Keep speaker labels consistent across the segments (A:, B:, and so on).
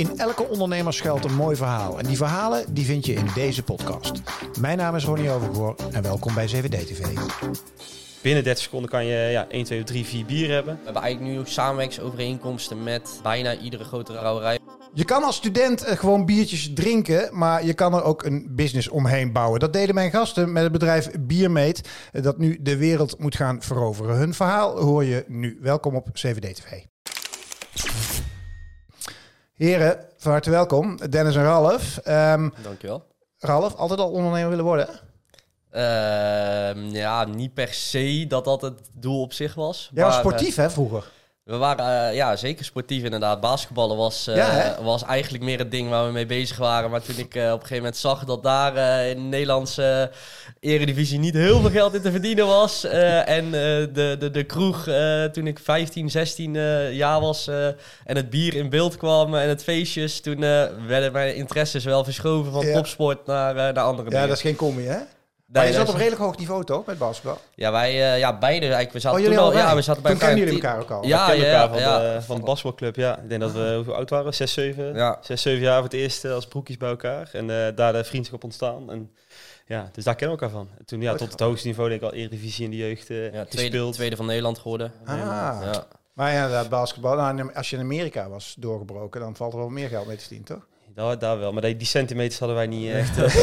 A: In elke ondernemer schuilt een mooi verhaal. En die verhalen die vind je in deze podcast. Mijn naam is Ronnie Overgoor en welkom bij 7D TV.
B: Binnen 30 seconden kan je ja, 1, 2, 3, 4 bier hebben.
C: We hebben eigenlijk nu ook samenwerkingsovereenkomsten met bijna iedere grote brouwerij.
A: Je kan als student eh, gewoon biertjes drinken, maar je kan er ook een business omheen bouwen. Dat deden mijn gasten met het bedrijf Biermeet, eh, dat nu de wereld moet gaan veroveren. Hun verhaal hoor je nu. Welkom op 7D TV. Heren, van harte welkom. Dennis en Ralf. Ehm,
C: Dankjewel.
A: Ralf, altijd al ondernemer willen worden?
C: Ehm ja, niet per se dat dat het doel op zich was.
A: Jij was sportief, hè, vroeger?
C: We waren eh, ja, zeker sportief inderdaad. Basketballen was, eh,
A: Ja,
C: was eigenlijk meer het ding waar we mee bezig waren. Maar toen ik eh, op een gegeven moment zag dat daar in de Nederlandse eredivisie niet heel veel geld in te verdienen was. en de, de, de kroeg toen ik 15, 16 eh, jaar was en het bier in beeld kwam en het feestjes. Toen werden mijn interesses wel verschoven van
A: Ja.
C: topsport naar, naar andere
A: Ja,
C: dingen.
A: dat is geen combi, hè?
C: Nee,
A: maar je zat op redelijk hoog niveau, toch, met basketbal?
C: Ja, wij, eh, ja, beide eigenlijk. We zaten
A: Oh,
C: toen al, ja, we zaten bij
A: Toen
C: elkaar
A: jullie elkaar ook al?
C: Ja, ja,
B: elkaar van,
C: ja.
B: de, van de basketbalclub. Ja, ik denk dat we hoeveel oud waren? 6, 7?
C: team. Ja.
B: 6, 7 jaar voor het eerst eh, als broekjes bij elkaar. En eh, daar de vriendschap ontstaan. En ja, dus daar kennen we elkaar van. En toen ja, tot het hoogste niveau denk ik al Eredivisie in de jeugd eh
C: Ja, tweede,
B: gespeeld.
C: tweede van Nederland geworden.
A: Ah.
C: Ja.
A: Maar ja, dat basketbal. Nou, als je in Amerika was doorgebroken, dan valt er wel meer geld mee te verdienen, toch?
B: Daar, daar wel, maar die, die centimeters hadden wij niet echt. eh,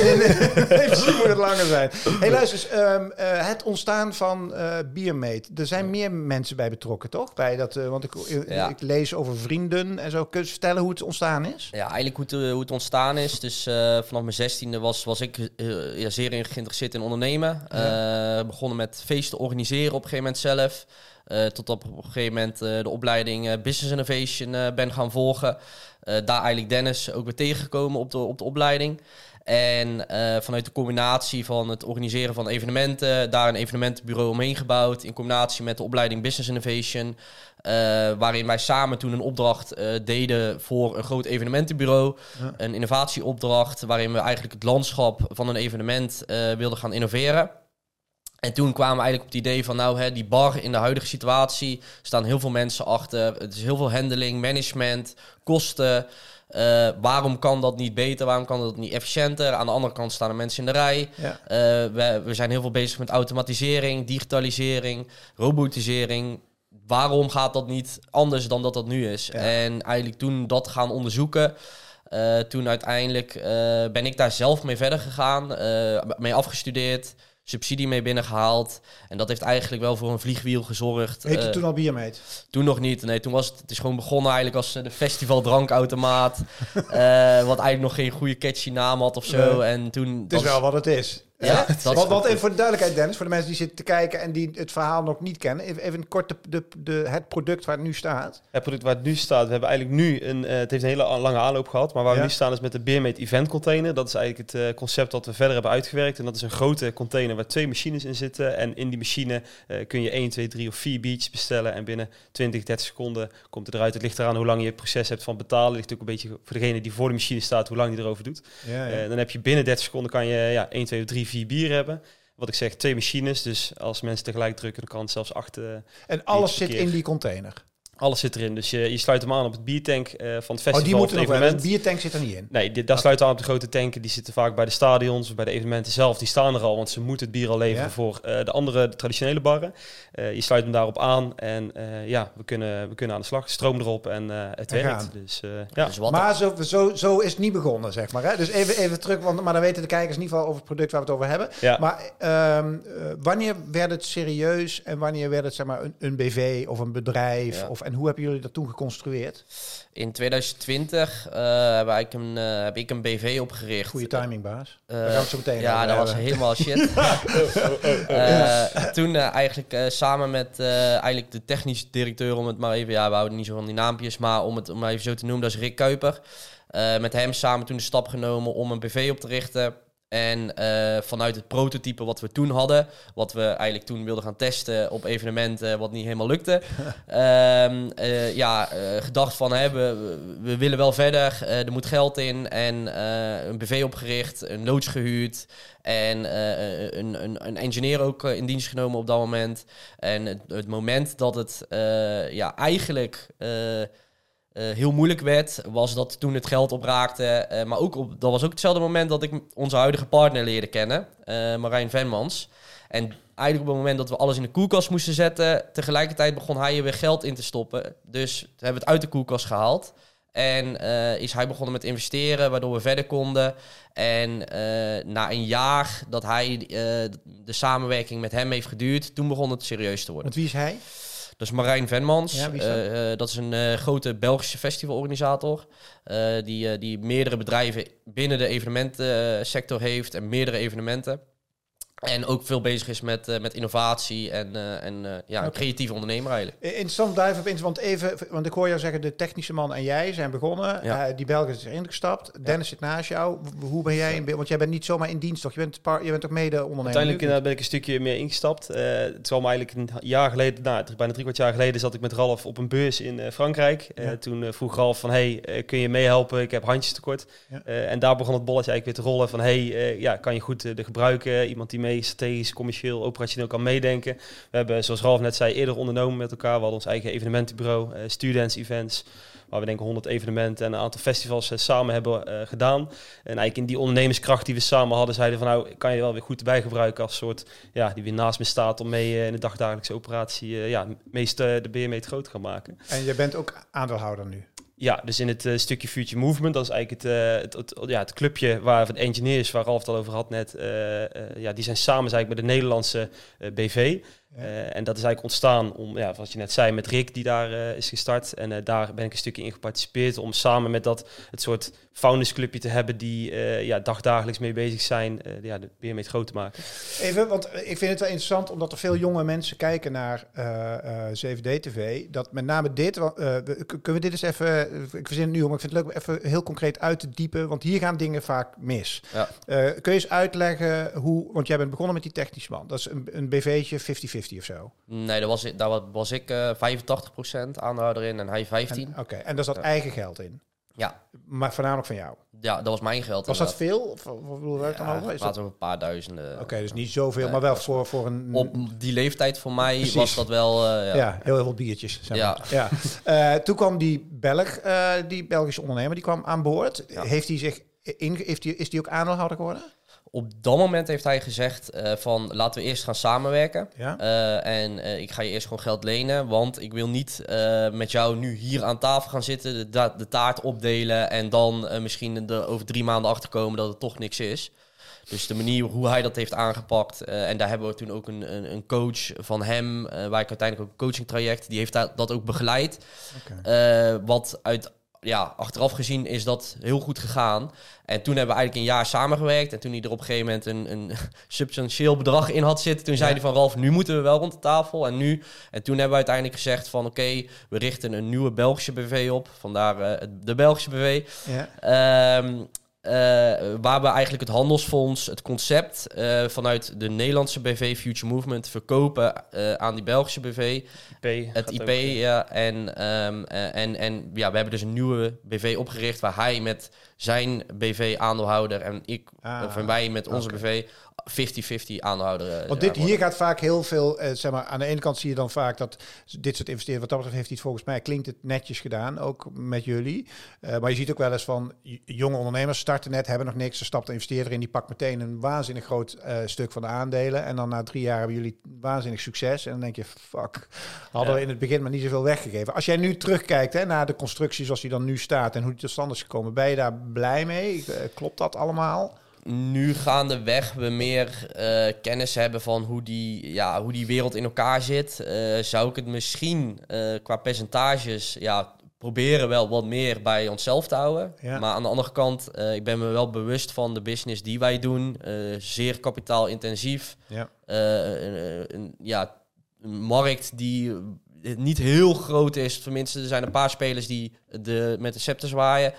A: nee, misschien moet het langer zijn. Hey, luister eens, ehm, eh, het ontstaan van eh Biermeet. Er zijn meer mensen bij betrokken, toch? Bij dat, eh, want ik, ik,
C: Ja.
A: ik lees over vrienden en zo. Kun je vertellen hoe het ontstaan is?
C: Ja, eigenlijk hoe het, eh, hoe het ontstaan is. Dus eh, vanaf mijn zestiende was, was ik eh, ja, zeer geïnteresseerd in ondernemen. Eh, begonnen met feesten organiseren op een gegeven moment zelf. Eh, tot op, een gegeven moment eh, de opleiding eh, Business Innovation ben gaan volgen. Daar eigenlijk Dennis ook weer tegengekomen op de, op de opleiding. En vanuit de combinatie van het organiseren van evenementen, daar een evenementenbureau omheen gebouwd. In combinatie met de opleiding Business Innovation. waarin wij samen toen een opdracht deden voor een groot evenementenbureau.
A: Ja.
C: Een innovatieopdracht waarin we eigenlijk het landschap van een evenement wilden gaan innoveren. En toen kwamen we eigenlijk op het idee van, nou, hè, die bar in de huidige situatie staan heel veel mensen achter. Het is heel veel handling, management, kosten. Eh, waarom kan dat niet beter? Waarom kan dat niet efficiënter? Aan de andere kant staan er mensen in de rij.
A: Ja.
C: Eh, we, we zijn heel veel bezig met automatisering, digitalisering, robotisering. Waarom gaat dat niet anders dan dat dat nu is?
A: Ja.
C: En eigenlijk toen dat gaan onderzoeken, eh, toen uiteindelijk ben ik daar zelf mee verder gegaan, mee afgestudeerd, subsidie mee binnengehaald. En dat heeft eigenlijk wel voor een vliegwiel gezorgd.
A: Heet je
C: Eh,
A: toen al Biermeet?
C: toen nog niet. Nee, toen was het, het is gewoon begonnen eigenlijk als eh, de festival drankautomaat. eh, wat eigenlijk nog geen goede catchy naam had of zo.
A: Nee.
C: En toen
A: Het is
C: was-
A: wel wat het is.
C: Ja,
A: Hè?
C: dat is
A: want, want
C: goed.
A: even voor de duidelijkheid, Dennis, voor de mensen die zitten te kijken en die het verhaal nog niet kennen. Even, even kort de, de, de, het product waar het nu staat.
B: Het product waar het nu staat, we hebben eigenlijk nu een, eh, het heeft een hele lange aanloop gehad, maar waar
A: Ja.
B: we nu staan is met de Beermate Event Container. Dat is eigenlijk het eh, concept dat we verder hebben uitgewerkt. En dat is een grote container waar twee machines in zitten. En in die machine eh, kun je 1, 2, 3 of 4 biertjes bestellen. En binnen 20, 30 seconden komt het eruit. Het ligt eraan hoe lang je het proces hebt van betalen. Het ligt ook een beetje voor degene die voor de machine staat, hoe lang die erover doet.
A: Ja,
B: Eh, dan heb je binnen 30 seconden kan je ja, 1, 2, 3, 4 bier hebben. Wat ik zeg, twee machines. Dus als mensen tegelijk drukken, dan kan het zelfs acht. eh,
A: en alles zit in die container.
B: Alles zit erin. Dus je, je sluit hem aan op het biertank eh, van het festival
A: Oh, die moeten nog wel. De biertank zit er niet in.
B: Nee, die, daar sluiten aan op de grote tanken. Die zitten vaak bij de stadions of bij de evenementen zelf. Die staan er al, want ze moeten het bier al leveren
A: Ja.
B: voor eh, de andere de traditionele barren. Eh, je sluit hem daarop aan en eh, ja, we kunnen, we kunnen aan de slag. Stroom erop en eh, het
A: En
B: werkt. Dus eh, ja.
C: Dus wat
A: Maar zo, zo, zo is het niet begonnen, zeg maar. Hè? Dus even, even terug, want, maar dan weten de kijkers in ieder geval over het product waar we het over hebben.
B: ja.
A: Maar ehm, eh, wanneer werd het serieus en wanneer werd het zeg maar, een, een BV of een bedrijf?
C: Ja.
A: Of, en hoe hebben jullie dat toen geconstrueerd?
C: In 2020 eh, hebben wij een, eh, heb ik een BV opgericht.
A: Goede timing, baas.
C: Eh,
A: Daar gaan we het zo meteen
C: ja, dat was helemaal shit. Eh, Toen eh, eigenlijk eh, samen met eh, eigenlijk de technische directeur, om het maar even, ja, we houden niet zo van die naampjes, maar om het om maar even zo te noemen, dat is Rick Kuiper. Eh, met hem samen toen de stap genomen om een BV op te richten. En eh, vanuit het prototype wat we toen hadden, wat we eigenlijk toen wilden gaan testen op evenementen, wat niet helemaal lukte. Ehm, eh, ja, eh, gedacht van hè, we, we willen wel verder, er moet geld in. En een BV opgericht, een loods gehuurd. En een, een, een engineer ook in dienst genomen op dat moment. En het, het moment dat het ja, eigenlijk. Eh, heel moeilijk werd, was dat toen het geld opraakte. eh, maar ook op, dat was ook hetzelfde moment dat ik onze huidige partner leerde kennen, eh, Marijn Venmans. En eigenlijk op het moment dat we alles in de koelkast moesten zetten, tegelijkertijd begon hij er weer geld in te stoppen. Dus we hebben het uit de koelkast gehaald. En is hij begonnen met investeren, waardoor we verder konden. En na een jaar dat hij de samenwerking met hem heeft geduurd, toen begon het serieus te worden.
A: Want wie is hij?
C: Dat is Marijn Venmans.
A: Ja, dat?
C: Eh, eh, dat is een eh, grote Belgische festivalorganisator. die, die meerdere bedrijven binnen de evenementensector heeft en meerdere evenementen. En ook veel bezig is met, eh, met innovatie en, eh, en eh, ja, creatieve ondernemer eigenlijk.
A: Interessant duiven op in, want even, want ik hoor jou zeggen, de technische man en jij zijn begonnen.
C: Ja.
A: Eh, die Belgen is erin gestapt. Dennis zit naast jou. Hoe ben jij in beeld? Want jij bent niet zomaar in dienst, toch? Je bent, par, je bent ook mede-ondernemer.
B: Uiteindelijk
A: nu?
B: inderdaad ben ik een stukje meer ingestapt. Eh, het kwam eigenlijk een jaar geleden, nou, bijna drie kwart jaar geleden, zat ik met Ralf op een beurs in eh, Frankrijk. Eh,
A: Ja.
B: Toen vroeg Ralf van, hey, kun je meehelpen? Ik heb handjes tekort.
A: Ja.
B: Eh, en daar begon het bolletje eigenlijk weer te rollen van, hey, eh, ja, kan je goed de gebruiken? Iemand die strategisch, commercieel, operationeel kan meedenken. We hebben, zoals Ralf net zei, eerder ondernomen met elkaar. We hadden ons eigen evenementenbureau, eh students events. Waar we denk ik 100 evenementen en een aantal festivals eh, samen hebben eh, gedaan. En eigenlijk in die ondernemerskracht die we samen hadden, zeiden van nou, kan je wel weer goed erbij gebruiken als soort, ja, die weer naast me staat om mee in de dagdagelijkse operatie, ja, meest de beer mee groot te gaan maken.
A: En je bent ook aandeelhouder nu.
B: Ja, dus in het eh, stukje Future Movement, dat is eigenlijk het, eh, het, ja, het clubje waar de engineers, waar Ralf het al over had net, eh, ja, die zijn samen eigenlijk met de Nederlandse BV. Eh, en dat is eigenlijk ontstaan om, ja, wat je net zei, met Rick die daar eh, is gestart. En eh, daar ben ik een stukje in geparticipeerd om samen met dat het soort foundersclubje te hebben die eh, ja, dagdagelijks mee bezig zijn, eh, ja, de mee groot te maken.
A: Even, want ik vind het wel interessant, omdat er veel jonge mensen kijken naar eh, eh, 7D-TV. Dat met name dit, eh, kunnen we dit eens even, ik verzin het nu, maar ik vind het leuk om even heel concreet uit te diepen, want hier gaan dingen vaak mis.
C: Ja.
A: Eh, kun je eens uitleggen hoe, want jij bent begonnen met die technische man, dat is een, een BV'tje 50-50 of zo.
C: Nee, daar was, ik- daar wa- was ik eh 85% aandeelhouder in en hij 15%.
A: En- Oké, en daar zat
C: Ja.
A: eigen geld in,
C: Ja.
A: maar voornamelijk van jou.
C: ja, dat was mijn geld.
A: Was dat veel? Of dan
C: Ja,
A: over? Is dat-
C: we een paar duizenden.
A: Oké, dus niet zoveel,
C: Nee,
A: maar wel
C: is-
A: voor, voor een...
C: Op die leeftijd voor mij
A: Precies.
C: was dat wel... eh,
A: ja.
C: ja.
A: heel veel biertjes. Zeg
C: Ja.
A: maar. ja. Eh, toen kwam die Belg, eh, die Belgische ondernemer, die kwam aan boord.
C: Ja.
A: Heeft hij zich in, heeft hij, is die ook aandeelhouder geworden?
C: Op dat moment heeft hij gezegd eh, van laten we eerst gaan samenwerken.
A: Ja.
C: Eh, en eh, ik ga je eerst gewoon geld lenen, want ik wil niet met jou nu hier aan tafel gaan zitten, de, de taart opdelen en dan misschien er over drie maanden achterkomen dat het toch niks is. Dus de manier hoe hij dat heeft aangepakt. en daar hebben we toen ook een, een, een coach van hem, waar ik uiteindelijk ook een coaching traject, die heeft dat, dat ook begeleid. Eh, wat uit, ja, achteraf gezien is dat heel goed gegaan. En toen hebben we eigenlijk een jaar samengewerkt. En toen hij er op een gegeven moment een, een substantieel bedrag in had zitten, toen zei hij van Ralf, nu moeten we wel rond de tafel. En nu, en toen hebben we uiteindelijk gezegd van oké, we richten een nieuwe Belgische BV op. Vandaar eh, de Belgische BV.
A: Ja.
C: Ehm, eh, waar we eigenlijk het handelsfonds, het concept eh, vanuit de Nederlandse BV Future Movement verkopen eh, aan die Belgische BV.
B: IP
C: Het IP, ja. En, ehm, eh, en, en ja, we hebben dus een nieuwe BV opgericht waar hij met zijn BV-aandeelhouder en ik,
A: Ah,
C: of en wij met onze. BV 50-50 aandeelhouder. eh,
A: Want dit,
C: worden.
A: hier gaat vaak heel veel, eh, zeg maar, aan de ene kant zie je dan vaak dat dit soort investeringen, wat dat betreft heeft hij het volgens mij, klinkt het netjes gedaan, ook met jullie. Eh, maar je ziet ook wel eens van jonge ondernemers starten net, hebben nog niks, er stapt een investeerder in, die pakt meteen een waanzinnig groot stuk van de aandelen. En dan na drie jaar hebben jullie waanzinnig succes. En dan denk je, fuck, hadden we in het begin maar niet zoveel weggegeven. Als jij nu terugkijkt hè, naar de constructie zoals die dan nu staat en hoe die tot stand is gekomen, ben je daar blij mee? Eh, klopt dat allemaal?
C: nu gaandeweg we meer eh, kennis hebben van hoe die, ja, hoe die wereld in elkaar zit, eh, zou ik het misschien qua percentages ja, proberen wel wat meer bij onszelf te houden.
A: Ja.
C: Maar aan de andere kant, ik ben me wel bewust van de business die wij doen. zeer kapitaalintensief.
A: Ja.
C: Een, een- ja, een markt die niet heel groot is. Tenminste, er zijn een paar spelers die de, met de scepter zwaaien.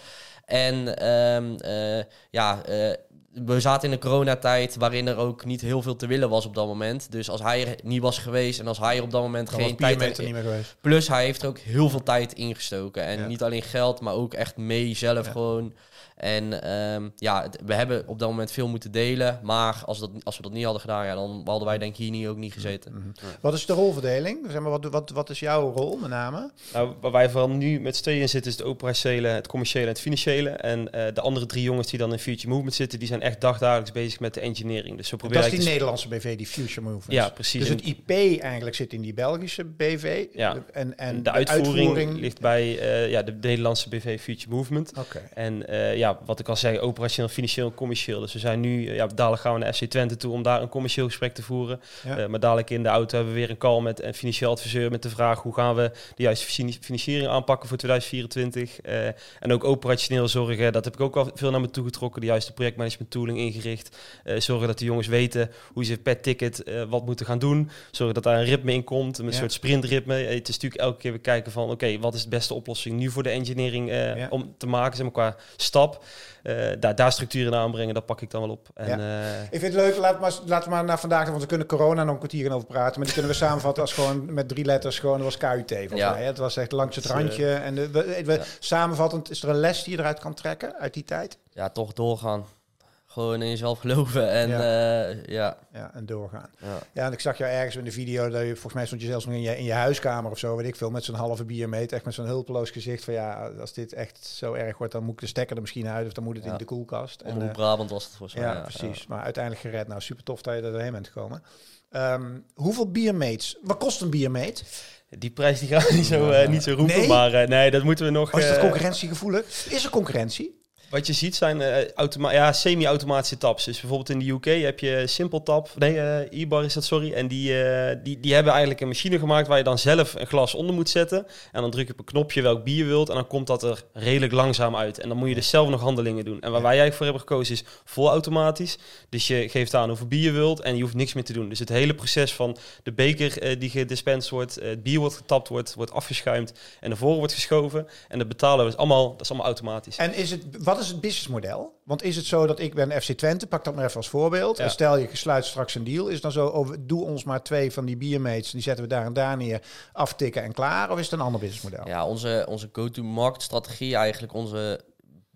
C: En ehm, eh, ja, eh, we zaten in een coronatijd waarin er ook niet heel veel te willen was op dat moment. Dus als hij er niet was geweest en als hij er op dat moment
A: Dan was
C: geen tijd
A: Biermeter niet meer geweest.
C: Plus hij heeft er ook heel veel tijd ingestoken. En
A: Ja.
C: niet alleen geld, maar ook echt mee zelf
A: Ja.
C: gewoon. En ehm, ja, we hebben op dat moment veel moeten delen. Maar als, dat, als we dat niet hadden gedaan, ja, dan hadden wij denk ik hier niet, ook niet gezeten.
A: Mhm. Wat is de rolverdeling? Zeg maar, wat, wat, wat is jouw rol met name?
B: Nou, waar wij vooral nu met z'n tweeën in zitten, is het operationele, het commerciële en het financiële. En eh, de andere drie jongens die dan in Future Movement zitten, die zijn echt dagdagelijks bezig met de engineering. Dus zo
A: Dat
B: proberen
A: is die
B: te-
A: Nederlandse BV, die Future Movements.
B: Ja, precies.
A: Dus het IP eigenlijk zit in die Belgische BV.
B: Ja.
A: En, en
B: En de uitvoering, ligt bij eh, ja, de Nederlandse BV Future Movement.
A: Oké.
B: En eh, ja, wat ik al zei, operationeel, financieel en commercieel. Dus we zijn nu, eh, ja, dadelijk gaan we naar FC Twente toe om daar een commercieel gesprek te voeren.
A: Ja.
B: Maar dadelijk in de auto hebben we weer een call met een financieel adviseur met de vraag hoe gaan we de juiste financiering aanpakken voor 2024. Eh, en ook operationeel zorgen, dat heb ik ook al veel naar me toe getrokken, de juiste projectmanagement tooling ingericht. Eh, zorgen dat de jongens weten hoe ze per ticket eh, wat moeten gaan doen. Zorgen dat daar een ritme in komt, een
A: Ja.
B: soort sprintritme. Eh, het is natuurlijk elke keer weer kijken van, oké, wat is de beste oplossing nu voor de engineering eh,
A: Ja.
B: om te maken, zeg maar, qua stap. Eh, daar, daar structuur in aanbrengen, dat pak ik dan wel op. En,
A: Ja.
B: eh,
A: Ik vind het leuk, laat maar, laten we maar naar vandaag, want we kunnen corona nog een kwartier gaan over praten. Maar die kunnen we samenvatten als gewoon met drie letters, gewoon, dat was KUT volgens
C: Ja.
A: mij. hè. Het was echt langs het randje. En de, we, we-
C: Ja.
A: samenvattend, is er een les die je eruit kan trekken uit die tijd?
C: Ja, toch doorgaan. Gewoon in jezelf geloven. En ja, ja,
A: Ja, en doorgaan.
C: ja.
A: Ja, en ik zag jou ergens in de video, dat je, volgens mij stond je zelfs nog in je, in je huiskamer of zo, weet ik veel, met zo'n halve biermeet, echt met zo'n hulpeloos gezicht van ja, als dit echt zo erg wordt, dan moet ik de stekker er misschien uit of dan moet het in de koelkast. En,
C: Omroep
A: eh,
C: Brabant was het volgens mij.
A: ja, precies. Maar uiteindelijk gered. Nou, super tof dat je er doorheen bent gekomen. Ehm, hoeveel biermeets? Wat kost een biermeet?
B: die prijs die gaan we niet zo, eh, niet zo roepen,
A: Nee?
B: maar eh, nee, dat moeten we nog...
A: Oh, is dat
B: eh,
A: concurrentiegevoelig? Is er concurrentie?
B: Wat je ziet zijn automa ja, semi-automatische taps. Dus bijvoorbeeld in de UK heb je Simple Tap. Nee, eh e-bar is dat, sorry. En die, eh, die, die hebben eigenlijk een machine gemaakt waar je dan zelf een glas onder moet zetten. En dan druk je op een knopje welk bier je wilt. En dan komt dat er redelijk langzaam uit. En dan moet je dus zelf nog handelingen doen. En waar wij eigenlijk voor hebben gekozen is vol automatisch. Dus je geeft aan hoeveel bier je wilt en je hoeft niks meer te doen. Dus het hele proces van de beker die gedispensed wordt, het bier wordt getapt, wordt, wordt afgeschuimd en naar voren wordt geschoven. En dat betalen we is allemaal, dat is allemaal automatisch.
A: En is het, wat is het businessmodel? Want is het zo dat ik ben FC Twente, pak dat maar even als voorbeeld.
B: Ja.
A: En stel je sluit straks een deal. Is het dan zo, oh, doe ons maar twee van die biermates, die zetten we daar en daar neer, aftikken en klaar? Of is het een ander businessmodel?
C: Ja, onze, onze go-to-market strategie, eigenlijk onze,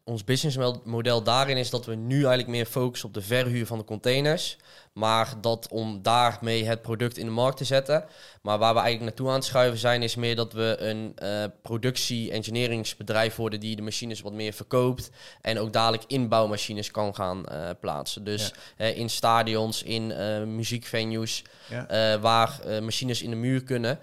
C: ons businessmodel daarin is dat we nu eigenlijk meer focussen op de verhuur van de containers. Maar dat om daarmee het product in de markt te zetten. Maar waar we eigenlijk naartoe aan het schuiven zijn, is meer dat we een eh, productie-engineeringsbedrijf worden die de machines wat meer verkoopt. En ook dadelijk inbouwmachines kan gaan eh, plaatsen. Dus eh, in stadions, in muziekvenues,
A: Ja.
C: waar machines in de muur kunnen.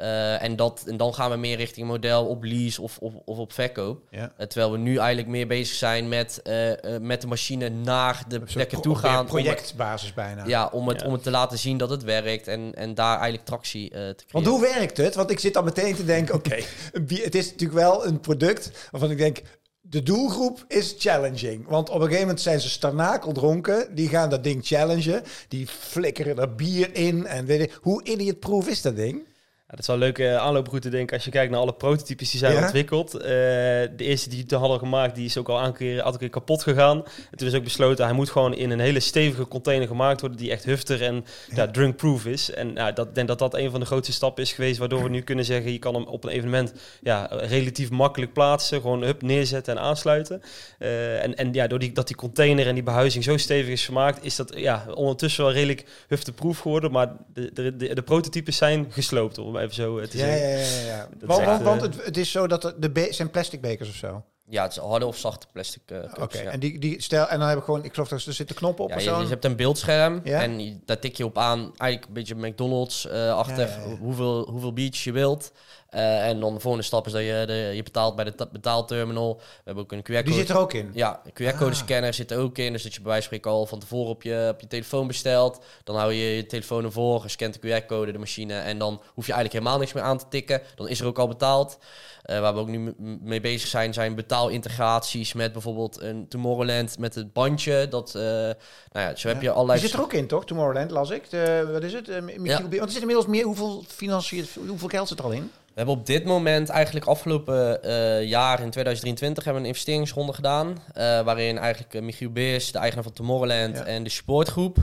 C: Eh, en, dat, en dan gaan we meer richting model op lease of, of, of op verkoop.
A: Ja.
C: Eh, terwijl we nu eigenlijk meer bezig zijn met, eh, eh, met de machine naar de plekken
A: pro-
C: toe gaan. het-
A: Projectbasis bijna.
C: ja, om het,
B: Ja.
C: om het te laten zien dat het werkt en, en daar eigenlijk tractie eh, te
A: Want
C: creëren.
A: hoe werkt het? Want ik zit dan meteen te denken, oké, het is natuurlijk wel een product waarvan ik denk, de doelgroep is challenging. Want op een gegeven moment zijn ze starnakeldronken, die gaan dat ding challengen, die flikkeren er bier in en weet ik, hoe idiotproof is dat ding?
B: Ja, dat is wel een leuke aanlooproute, denk ik, als je kijkt naar alle prototypes die zijn
A: Ja.
B: ontwikkeld. Eh, de eerste die we hadden gemaakt, die is ook al een keer, een keer kapot gegaan. En toen is ook besloten, hij moet gewoon in een hele stevige container gemaakt worden, die echt hufter en ja. drunkproof is. En ja, dat, ik denk dat dat een van de grootste stappen is geweest, waardoor we nu kunnen zeggen, je kan hem op een evenement ja, relatief makkelijk plaatsen, gewoon hup, neerzetten en aansluiten. Eh, en, en ja, door die, dat die container en die behuizing zo stevig is gemaakt, is dat ja, ondertussen wel redelijk hufteproof geworden. Maar de, de, de, de prototypes zijn gesloopt, om even zo eh, te
A: Ja,
B: zeggen.
A: ja, ja. ja.
B: Dat
A: Want,
B: is
A: want,
B: echt,
A: want
B: eh,
A: het, het is zo dat er de be- zijn plastic bekers of zo.
C: Ja, het is harde of zachte plastic eh
A: Oké,
C: ja.
A: en die, die stel en dan heb ik gewoon, ik geloof dat er zitten knoppen op
C: Ja,
A: of
C: je,
A: zo.
C: je hebt een beeldscherm
A: Ja?
C: en daar tik je op aan, eigenlijk een beetje McDonald's-achtig,
A: Ja, ja, ja.
C: hoeveel, hoeveel biertjes je wilt. Eh, en dan de volgende stap is dat je, de, je betaalt bij de ta- betaalterminal. We hebben ook een QR-code.
A: die zit er ook in.
C: Ja, een QR-code scanner zit er ook in. Dus dat je bij wijze van spreken al van tevoren op je, op je telefoon bestelt. Dan hou je je telefoon ervoor, scant de QR-code, de machine. En dan hoef je eigenlijk helemaal niks meer aan te tikken. Dan is er ook al betaald. Eh, waar we ook nu mee bezig zijn, zijn betaalintegraties met bijvoorbeeld een Tomorrowland met het bandje. Dat, eh, nou ja, zo heb je allerlei...
A: Die zit er ook in, toch? Tomorrowland las ik. De, wat is het?
C: Ja.
A: Want er zit inmiddels meer. Hoeveel financiën, hoeveel geld zit er al in?
C: We hebben op dit moment eigenlijk afgelopen eh, jaar in 2023 hebben we een investeringsronde gedaan. eh, waarin eigenlijk eh, Michiel Beers, de eigenaar van Tomorrowland
A: Ja.
C: en de Sportgroep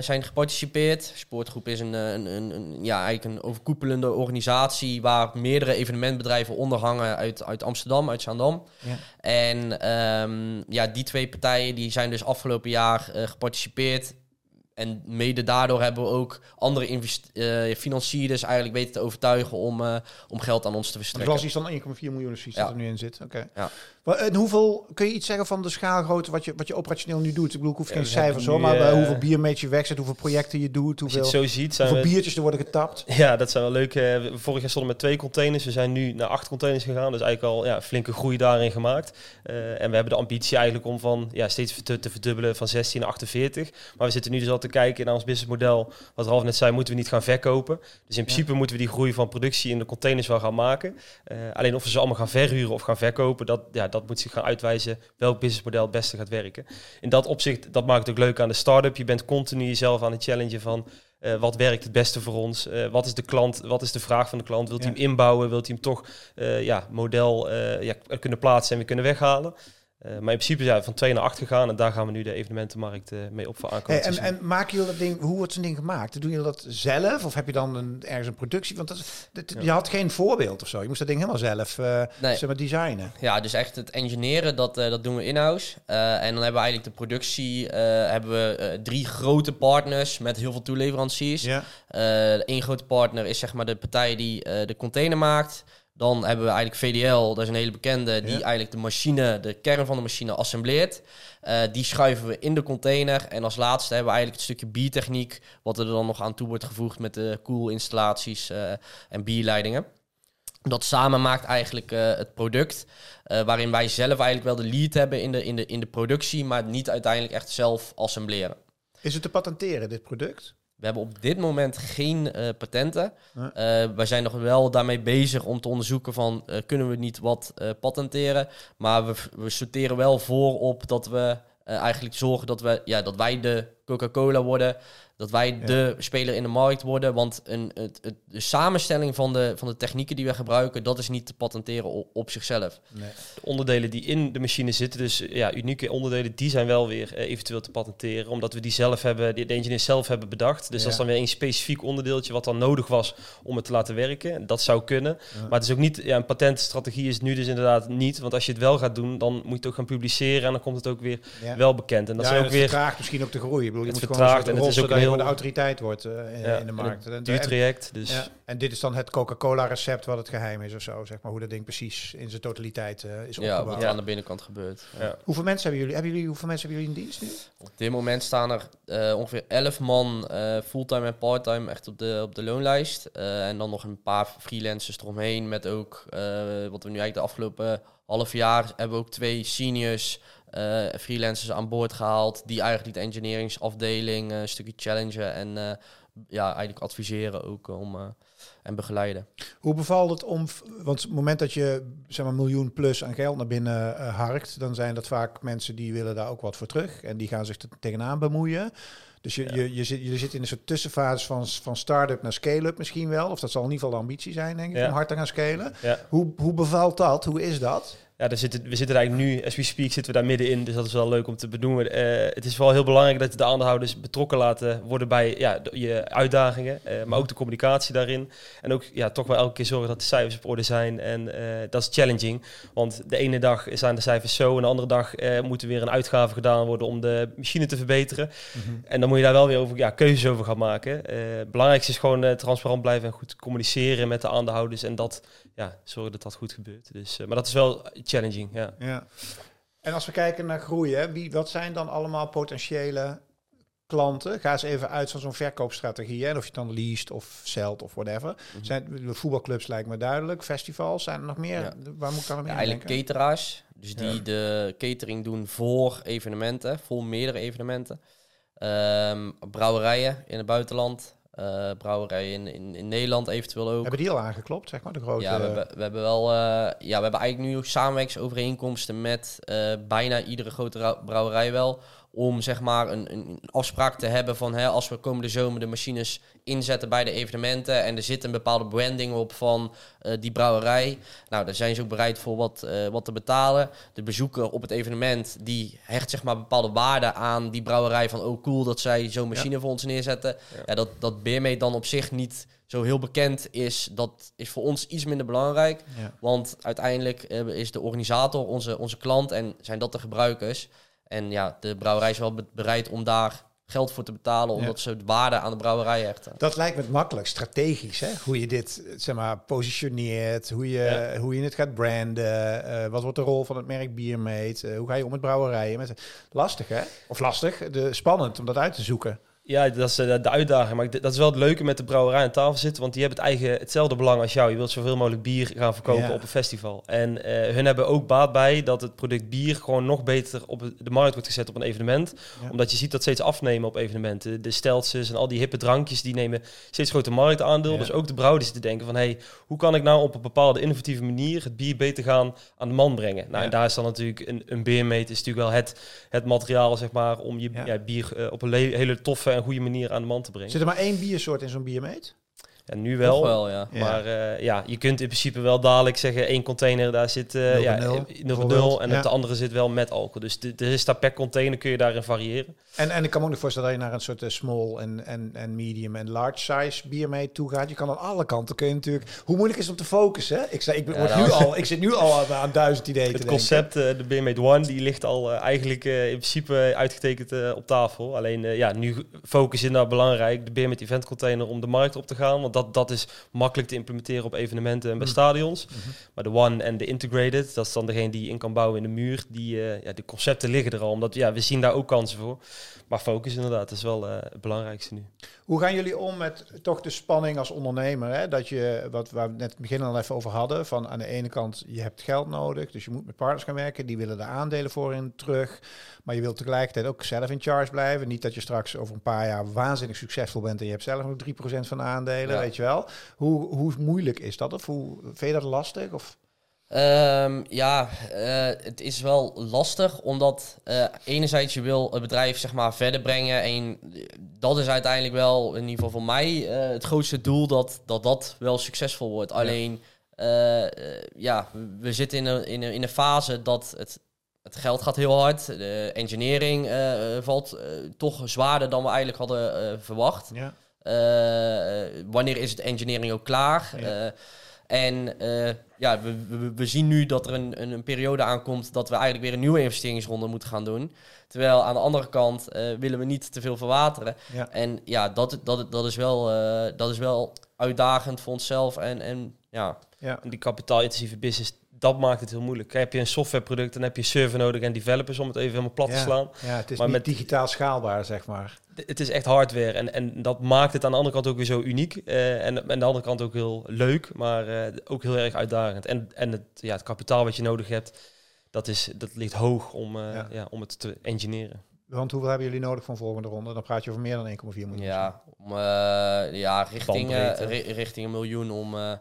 C: zijn geparticipeerd. Sportgroep is een, een, een, een- ja, eigenlijk een overkoepelende organisatie waar meerdere evenementbedrijven onder hangen uit, uit Amsterdam, uit Zaandam.
A: Ja.
C: En ehm, ja, die twee partijen die zijn dus afgelopen jaar geparticipeerd. En mede daardoor hebben we ook andere invest- eh, financierders eigenlijk weten te overtuigen om, eh, om geld aan ons te
A: De
C: verstrekken.
A: glas is dan 1,4 miljoen zoiets
C: Ja.
A: dat er nu in zit. Oké.
C: Ja.
A: En hoeveel, kun je iets zeggen van de schaalgrootte wat je, wat je operationeel nu doet? Ik bedoel, ik hoef
B: Ja,
A: geen cijfers hoor, maar
B: eh,
A: hoeveel biermeet je wegzet, hoeveel projecten je doet,
B: je
A: hoeveel,
B: het zo ziet, zijn
A: hoeveel
B: we...
A: biertjes er worden getapt.
B: Ja, dat zijn wel leuk. eh, vorig jaar stonden we met twee containers. We zijn nu naar acht containers gegaan. Dus eigenlijk al ja, flinke groei daarin gemaakt. Eh, en we hebben de ambitie eigenlijk om van ja, steeds te, te verdubbelen van 16 naar 48. Maar we zitten nu dus al te kijken naar ons businessmodel. Wat Ralf net zei, moeten we niet gaan verkopen. Dus in principe moeten we die groei van productie in de containers wel gaan maken. Alleen of we ze allemaal gaan verhuren of gaan verkopen, dat, ja, dat moet zich gaan uitwijzen welk businessmodel het beste gaat werken. In dat opzicht, dat maakt het ook leuk aan de start-up. Je bent continu jezelf aan het challengen van eh, wat werkt het beste voor ons? Eh, wat is de klant? Wat is de vraag van de klant? Wilt hij
A: Ja.
B: hem inbouwen? Wilt hij hem toch eh, ja, model ja, kunnen plaatsen en weer kunnen weghalen? Eh, maar in principe zijn we van 2 naar 8 gegaan en daar gaan we nu de evenementenmarkt eh, mee op voor
A: Hey,
B: aankomend
A: en, en maken jullie dat ding, hoe wordt zo'n ding gemaakt? Doen jullie dat zelf of heb je dan een, ergens een productie? Want dat, is- dat-
B: Ja.
A: je had geen voorbeeld of zo. Je moest dat ding helemaal zelf eh
C: Nee.
A: zeg maar, designen.
C: Ja, dus echt het engineeren, dat, eh, dat doen we in-house. Eh, en dan hebben we eigenlijk de productie, eh, hebben we drie grote partners met heel veel toeleveranciers.
A: Ja.
C: Eén grote partner is zeg maar de partij die eh, de container maakt. Dan hebben we eigenlijk VDL, dat is een hele bekende, die
A: Ja.
C: eigenlijk de machine, de kern van de machine assembleert. Eh, die schuiven we in de container. En als laatste hebben we eigenlijk het stukje biertechniek, wat er dan nog aan toe wordt gevoegd met de koelinstallaties eh en bierleidingen. Dat samen maakt eigenlijk eh, het product, waarin wij zelf eigenlijk wel de lead hebben in de, in, de, in de productie, maar niet uiteindelijk echt zelf assembleren.
A: Is het te patenteren, dit product?
C: We hebben op dit moment geen eh, patenten.
A: Nee.
C: Eh, wij zijn nog wel daarmee bezig om te onderzoeken van eh, kunnen we niet wat patenteren. Maar we, we sorteren wel voor op dat we eigenlijk zorgen dat, we, ja, dat wij de Coca-Cola worden. Dat wij
A: Ja.
C: de speler in de markt worden. Want een, het, het, de samenstelling van de, van de technieken die we gebruiken, dat is niet te patenteren op, op zichzelf.
A: Nee.
B: De onderdelen die in de machine zitten, dus eh, ja, unieke onderdelen, die zijn wel weer eh, eventueel te patenteren. Omdat we die zelf hebben, die de engineers zelf hebben bedacht. Dus
A: Ja.
B: dat is dan weer een specifiek onderdeeltje wat dan nodig was om het te laten werken. Dat zou kunnen.
A: Ja.
B: Maar het is ook niet, ja, een patentstrategie is nu dus inderdaad niet. Want als je het wel gaat doen, dan moet je het ook gaan publiceren en dan komt het ook weer
A: Ja.
B: wel bekend. En dat
A: en
B: ook
A: het
B: weer
A: vertraagt misschien ook de groei. Ik bedoel, je
B: Het
A: moet gewoon
B: vertraagt en het is ook
A: gewoon de
B: heel-
A: autoriteit wordt eh, in,
B: Ja,
A: in de markt. En,
B: duur traject. Dus
A: ja, en dit is dan het Coca-Cola recept wat het geheim is of zo, zeg maar, hoe dat ding precies in zijn totaliteit eh, is
C: Ja,
A: opgebouwd.
C: wat er
B: Ja.
C: aan de binnenkant gebeurt.
B: ja.
A: Hoeveel mensen hebben jullie? Hebben jullie hoeveel mensen hebben jullie in dienst nu?
C: Op dit moment staan er eh, ongeveer 11 man eh, fulltime en parttime echt op de, op de loonlijst. Eh, en dan nog een paar freelancers eromheen met ook, eh, wat we nu eigenlijk de afgelopen half jaar hebben we ook twee seniors eh, freelancers aan boord gehaald. Die eigenlijk de engineeringsafdeling eh, een stukje challengen en eh, ja, eigenlijk adviseren ook om, eh, en begeleiden.
A: Hoe bevalt het om, want het moment dat je zeg maar miljoen plus aan geld naar binnen harkt, dan zijn dat vaak mensen die willen daar ook wat voor terug en die gaan zich er tegenaan bemoeien. Dus je,
B: Ja.
A: je, je, zit, je zit in een soort tussenfase van, van start-up naar scale-up misschien wel. Of dat zal in ieder geval de ambitie zijn, denk ik,
B: Ja.
A: om hard te gaan scalen.
B: Ja.
A: Hoe, hoe bevalt dat? Hoe is dat?
B: Ja, daar zitten, we zitten eigenlijk nu, as we speak, zitten we daar middenin. Dus dat is wel leuk om te benoemen. Eh, het is wel heel belangrijk dat de aandeelhouders betrokken laten worden bij ja, de- je uitdagingen. eh, maar ook de communicatie daarin. En ook ja, toch wel elke keer zorgen dat de cijfers op orde zijn. En eh, dat is challenging. Want de ene dag zijn de cijfers zo. En de andere dag moet er weer een uitgave gedaan worden om de machine te verbeteren. En dan moet je daar wel weer over, ja, keuzes over gaan maken. Het belangrijkste is gewoon transparant blijven en goed communiceren met de aandeelhouders. En dat, ja, zorgen dat dat goed gebeurt. Dus, maar dat is wel challenging, ja.
A: Ja. En als we kijken naar groei, hè, wie, wat zijn dan allemaal potentiële klanten? Ga eens even uit van zo'n verkoopstrategie. Hè? Of je het dan least of zelt of whatever.
C: Mhm.
A: Zijn, de voetbalclubs lijkt me duidelijk. Festivals, zijn er nog meer?
C: Ja.
A: Waar moet ik dan nog
C: Ja, eigenlijk
A: denken?
C: cateraars. Dus die
B: Ja.
C: de catering doen voor evenementen, voor meerdere evenementen. Ehm, brouwerijen in het buitenland. Eh, brouwerijen in, in, in Nederland eventueel ook.
A: Hebben die al aangeklopt, zeg maar, de grote...
C: Ja, we hebben, we hebben wel. eh, ja, we hebben eigenlijk nu ook samenwerkingsovereenkomsten met eh, bijna iedere grote rou- brouwerij wel. Om zeg maar een, een afspraak te hebben van hè, als we komende zomer de machines inzetten bij de evenementen en er zit een bepaalde branding op van eh, die brouwerij. Nou, daar zijn ze ook bereid voor wat, eh, wat te betalen. De bezoeker op het evenement die hecht zeg maar bepaalde waarde aan die brouwerij van oh cool dat zij zo'n machine voor ons neerzetten. Ja, dat, dat Beermate dan op zich niet zo heel bekend is, dat is voor ons iets minder belangrijk.
A: Ja.
C: Want uiteindelijk eh, is de organisator onze, onze klant en zijn dat de gebruikers. En ja, de brouwerij is wel be- bereid om daar geld voor te betalen, omdat ze de waarde aan de brouwerij hechten.
A: Dat lijkt me het makkelijk, strategisch, hè? hoe je dit zeg maar, positioneert, hoe je,
B: Ja.
A: hoe je het gaat branden, eh, wat wordt de rol van het merk Biermate, eh, hoe ga je om met brouwerijen. Met, lastig hè? Of lastig, de, spannend om dat uit te zoeken.
B: Ja, dat is eh, de uitdaging. Maar dat is wel het leuke met de brouwerij aan tafel zitten. Want die hebben het eigen, hetzelfde belang als jou. Je wilt zoveel mogelijk bier gaan verkopen
A: Ja.
B: op een festival. En eh, hun hebben ook baat bij dat het product bier gewoon nog beter op de markt wordt gezet op een evenement.
A: Ja.
B: Omdat je ziet dat steeds afnemen op evenementen. De steltjes en al die hippe drankjes, die nemen steeds groter marktaandeel.
A: Ja.
B: Dus ook de brouwers zitten te denken van... hey, hoe kan ik nou op een bepaalde innovatieve manier het bier beter gaan aan de man brengen? Nou, en daar is dan natuurlijk een, een beermeet is natuurlijk wel het, het materiaal, zeg maar... om je bier eh, op een le- hele toffe en goede manier aan de man te brengen.
A: Zit er maar één biersoort in zo'n Biermate?
B: En nu wel.
C: wel, ja.
B: Maar eh, ja, je kunt in principe wel dadelijk zeggen... één container, daar zit eh
A: 0,0
B: ja, 0,0
A: bijvoorbeeld.
B: en
A: Ja.
B: op de andere zit wel met alcohol. Dus er is daar per container kun je daarin variëren.
A: En, en ik kan me ook nog voorstellen dat je naar een soort eh, small en, en, en medium en large size Biermate toe gaat. Je kan aan alle kanten, kun je natuurlijk... Hoe moeilijk is het om te focussen? hè? Ik, zei, ik, ben-
C: Ja,
A: word
C: nou.
A: nu al, ik zit nu al aan, aan duizend ideeën te
B: Het concept, eh, de Beermate One, die ligt al eh, eigenlijk eh, in principe uitgetekend eh, op tafel. Alleen eh, ja, nu focus is nou belangrijk, de Beermate Event Container, om de markt op te gaan. Want dat, dat is makkelijk te implementeren op evenementen en bij
A: Mm.
B: stadions.
A: Mhm.
B: Maar de One en de Integrated, dat is dan degene die je in kan bouwen in de muur. Die, eh, ja, de concepten liggen er al, omdat ja, we zien daar ook kansen voor. Maar focus inderdaad, is wel eh, het belangrijkste nu.
A: Hoe gaan jullie om met toch de spanning als ondernemer? Hè? Dat je, wat we net het begin al even over hadden, van aan de ene kant je hebt geld nodig, dus je moet met partners gaan werken, die willen de aandelen voor in terug. Maar je wilt tegelijkertijd ook zelf in charge blijven. Niet dat je straks over een paar jaar waanzinnig succesvol bent en je hebt zelf nog 3% van de aandelen,
C: Ja.
A: weet je wel. Hoe, hoe moeilijk is dat? Of hoe vind je dat lastig? Of?
C: Ehm, ja, eh, het is wel lastig, omdat eh, enerzijds je wil het bedrijf zeg maar verder brengen en dat is uiteindelijk wel, in ieder geval voor mij, eh, het grootste doel dat, dat dat wel succesvol wordt. Alleen, eh, eh, ja, we zitten in een, in, een, in een fase dat het, het geld gaat heel hard, de engineering eh, eh, valt eh, toch zwaarder dan we eigenlijk hadden eh, verwacht.
A: Ja.
C: Eh, wanneer is het engineering ook klaar?
A: Ja.
C: En eh, ja, we, we, we zien nu dat er een, een, een periode aankomt dat we eigenlijk weer een nieuwe investeringsronde moeten gaan doen. Terwijl aan de andere kant eh, willen we niet te veel verwateren.
A: Ja.
C: En ja, dat, dat, dat, is wel, eh, dat is wel uitdagend voor onszelf. En, en ja,
A: Ja.
B: En die kapitaalintensieve business, dat maakt het heel moeilijk. Heb je een softwareproduct, dan heb je server nodig en developers om het even helemaal plat te slaan.
A: ja, het is
B: Maar
A: niet
B: met-
A: digitaal schaalbaar, zeg maar.
B: Het is echt hardware en, en dat maakt het aan de andere kant ook weer zo uniek. eh, en aan de andere kant ook heel leuk, maar eh, ook heel erg uitdagend. En, en het, ja, het kapitaal wat je nodig hebt, dat, is, dat ligt hoog om, eh,
A: Ja.
B: ja. om het te engineeren.
A: Want hoeveel hebben jullie nodig voor een volgende ronde? Dan praat je over meer dan 1,4 miljoen.
C: ja, om, eh, ja richting, eh, ri- richting een miljoen om, eh,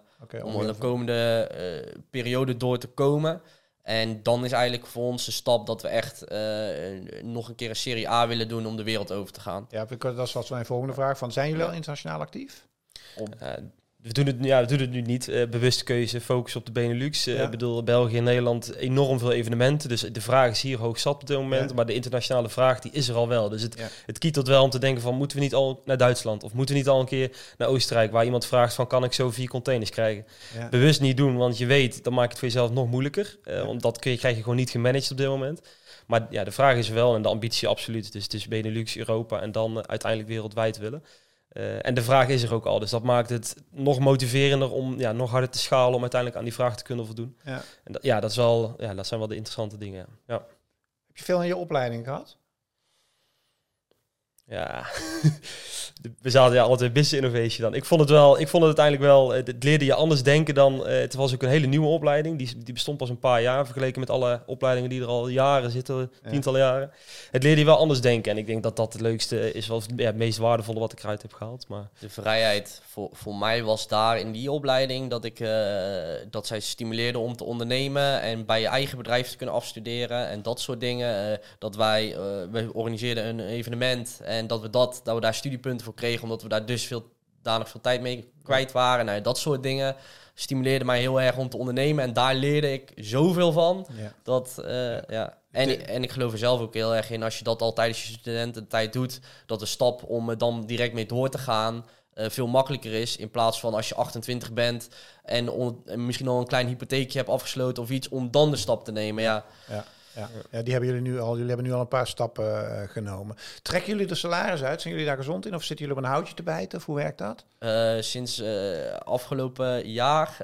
C: om de komende eh, periode door te komen. En dan is eigenlijk voor ons de stap dat we echt eh, nog een keer een Serie A willen doen om de wereld over te gaan.
A: Ja, dat is wat mijn volgende vraag. Van, zijn jullie al internationaal actief?
B: We, doen het, ja, we doen het nu niet. eh bewuste keuze, focus op de Benelux. Eh,
A: Ja.
B: Ik bedoel, België en Nederland enorm veel evenementen. Dus de vraag is hier hoog zat op dit moment.
A: Ja.
B: Maar de internationale vraag die is er al wel. Dus het,
A: Ja.
B: het kietelt wel om te denken van... moeten we niet al naar Duitsland? Of moeten we niet al een keer naar Oostenrijk... waar iemand vraagt van... kan ik zo vier containers krijgen? Bewust niet doen, want je weet... dan maakt het voor jezelf nog moeilijker.
A: Ja.
B: Want dat kun je, krijg je gewoon niet gemanaged op dit moment. Maar ja, de vraag is wel en de ambitie absoluut. Dus het is Benelux, Europa en dan uiteindelijk wereldwijd willen. Eh, en de vraag is er ook al. Dus dat maakt het nog motiverender om ja, nog harder te schalen om uiteindelijk aan die vraag te kunnen voldoen.
A: Ja.
B: En dat, ja, dat, is wel, ja, dat zijn wel de interessante dingen. Ja.
A: Heb je veel in je opleiding gehad?
B: Ja, we zaten ja, altijd business innovation dan. Ik vond het wel, ik vond het uiteindelijk wel, het leerde je anders denken dan, het was ook een hele nieuwe opleiding. Die, die bestond pas een paar jaar vergeleken met alle opleidingen die er al jaren zitten, tientallen jaren. Het leerde je wel anders denken. En ik denk dat dat het leukste is, wel ja, het meest waardevolle wat ik eruit heb gehaald. Maar...
C: De vrijheid voor, voor mij was daar in die opleiding dat ik dat zij stimuleerde om te ondernemen en bij je eigen bedrijf te kunnen afstuderen en dat soort dingen. dat wij, we organiseerden een evenement en dat we dat, dat we daar studiepunten voor kregen, omdat we daar dus veel, danig veel tijd mee kwijt waren. Nou, dat soort dingen stimuleerde mij heel erg om te ondernemen. En daar leerde ik zoveel van. Ja. Dat, uh, ja. En, en ik geloof er zelf ook heel erg in, als je dat al tijdens je studententijd doet, dat de stap om er dan direct mee door te gaan, uh, veel makkelijker is. In plaats van als je 28 bent en, en misschien al een klein hypotheekje hebt afgesloten of iets, om dan de stap te nemen. Ja.
A: ja. Ja. ja, die hebben jullie nu al. Jullie hebben nu al een paar stappen uh, genomen. Trekken jullie de salaris uit? Zijn jullie daar gezond in? Of zitten jullie op een houtje te bijten? Of hoe werkt dat?
C: Uh, sinds uh, afgelopen jaar,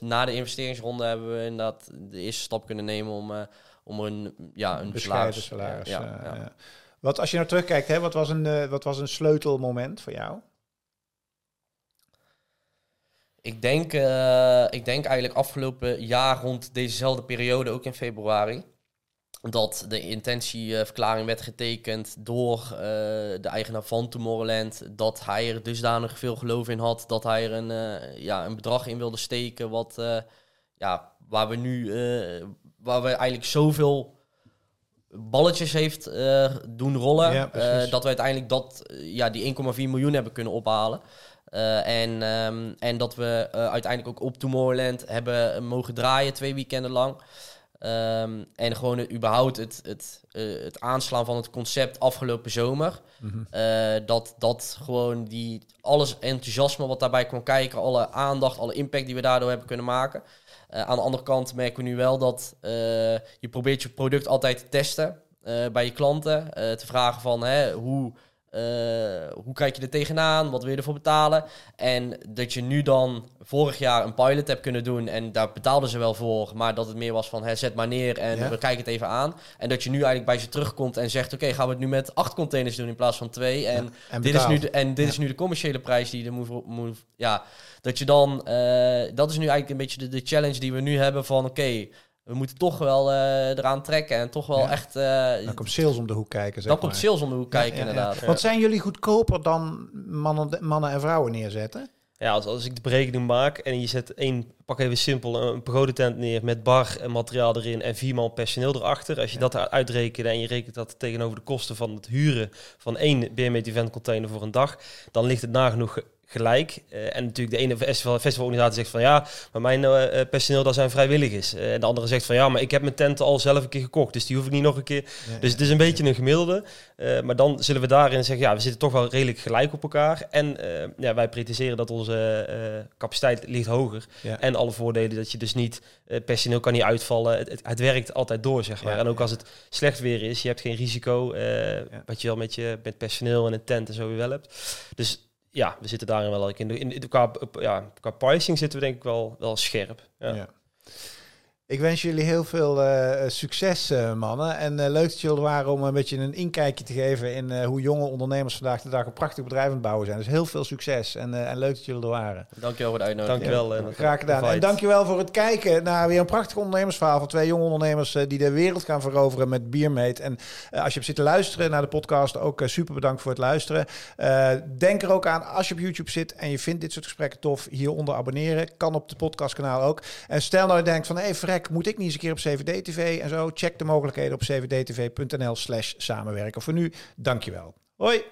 C: na de investeringsronde, hebben we inderdaad de eerste stap kunnen nemen om, om een, ja, een
A: salaris. salaris ja, ja, Wat als je nou terugkijkt, hè, wat, was een, wat was een sleutelmoment voor jou?
C: Ik denk, ik denk eigenlijk afgelopen jaar rond dezezelfde periode, ook in februari dat de intentieverklaring werd getekend door uh, de eigenaar van Tomorrowland. Dat hij er dusdanig veel geloof in had dat hij er een, uh, ja, een bedrag in wilde steken. Wat, uh, ja, waar we nu waar we eigenlijk zoveel balletjes heeft doen rollen. Ja, dat we uiteindelijk dat, ja, die 1,4 miljoen hebben kunnen ophalen. en, um, en dat we uiteindelijk ook op Tomorrowland hebben mogen draaien twee weekenden lang. Um, en gewoon het, überhaupt het, het, uh, het aanslaan van het concept afgelopen zomer. Mm -hmm. uh, dat, dat gewoon die alles enthousiasme wat daarbij kwam kijken, alle aandacht, alle impact die we daardoor hebben kunnen maken. Uh, aan de andere kant merken we nu wel dat je probeert je product altijd te testen bij je klanten. te vragen van hè, hoe uh, hoe kijk je er tegenaan? Wat wil je ervoor betalen? En dat je nu dan vorig jaar een pilot hebt kunnen doen en daar betaalden ze wel voor, maar dat het meer was van hè, zet maar neer en we kijken het even aan. En dat je nu eigenlijk bij ze terugkomt en zegt: Oké, gaan we het nu met acht containers doen in plaats van twee? En, dit, is nu de, en dit is nu de commerciële prijs die je moet. moet ja, dat je dan, uh, dat is nu eigenlijk een beetje de, de challenge die we nu hebben van: Oké, we moeten toch wel uh, eraan trekken en toch wel echt... Uh,
A: dan komt sales om de hoek kijken, zeg
C: Dan komt sales om de hoek kijken, inderdaad.
A: Want zijn jullie goedkoper dan mannen, mannen en vrouwen neerzetten?
B: Ja, als, als ik de berekening maak en je zet één, pak even simpel, een pagodetent neer met bar en materiaal erin en vier man personeel erachter. Als je dat uitrekent en je rekent dat tegenover de kosten van het huren van één BME Event container voor een dag, dan ligt het nagenoeg gelijk. Uh, en natuurlijk de ene festival, festivalorganisatie zegt van ja, maar mijn uh, personeel dat zijn vrijwilligers. Uh, en de andere zegt van ja, maar ik heb mijn tent al zelf een keer gekocht, dus die hoef ik niet nog een keer. dus het is een beetje een gemiddelde. maar dan zullen we daarin zeggen ja, we zitten toch wel redelijk gelijk op elkaar. En ja, wij pretenderen dat onze capaciteit ligt hoger. En alle voordelen dat je dus niet, personeel kan niet uitvallen. Het, het, werkt altijd door, zeg maar. en ook als het slecht weer is, je hebt geen risico, wat je wel met je met personeel en een tent en zo weer wel hebt. Dus ja, we zitten daarin wel in de, in de, qua, ja, qua pricing zitten we denk ik wel, wel scherp. Ja. ja.
A: Ik wens jullie heel veel uh, succes, uh, mannen. En uh, leuk dat jullie waren om een beetje een inkijkje te geven in hoe jonge ondernemers vandaag de dag een prachtig bedrijf aan het bouwen zijn. Dus heel veel succes en, en leuk dat jullie er waren.
C: Dankjewel voor de uitnodiging.
B: Dankjewel.
A: Ja, graag gedaan. En dankjewel voor het kijken naar weer een prachtig ondernemersverhaal van twee jonge ondernemers die de wereld gaan veroveren met Biermeet. En als je hebt zitten luisteren naar de podcast, ook super bedankt voor het luisteren. denk er ook aan, als je op YouTube zit en je vindt dit soort gesprekken tof, hieronder abonneren. Kan op de podcastkanaal ook. En stel nou je denkt van, hé hey, moet ik niet eens een keer op CVD-TV en zo? Check de mogelijkheden op cvdtv.nl slash samenwerken. Voor nu, dankjewel. Hoi!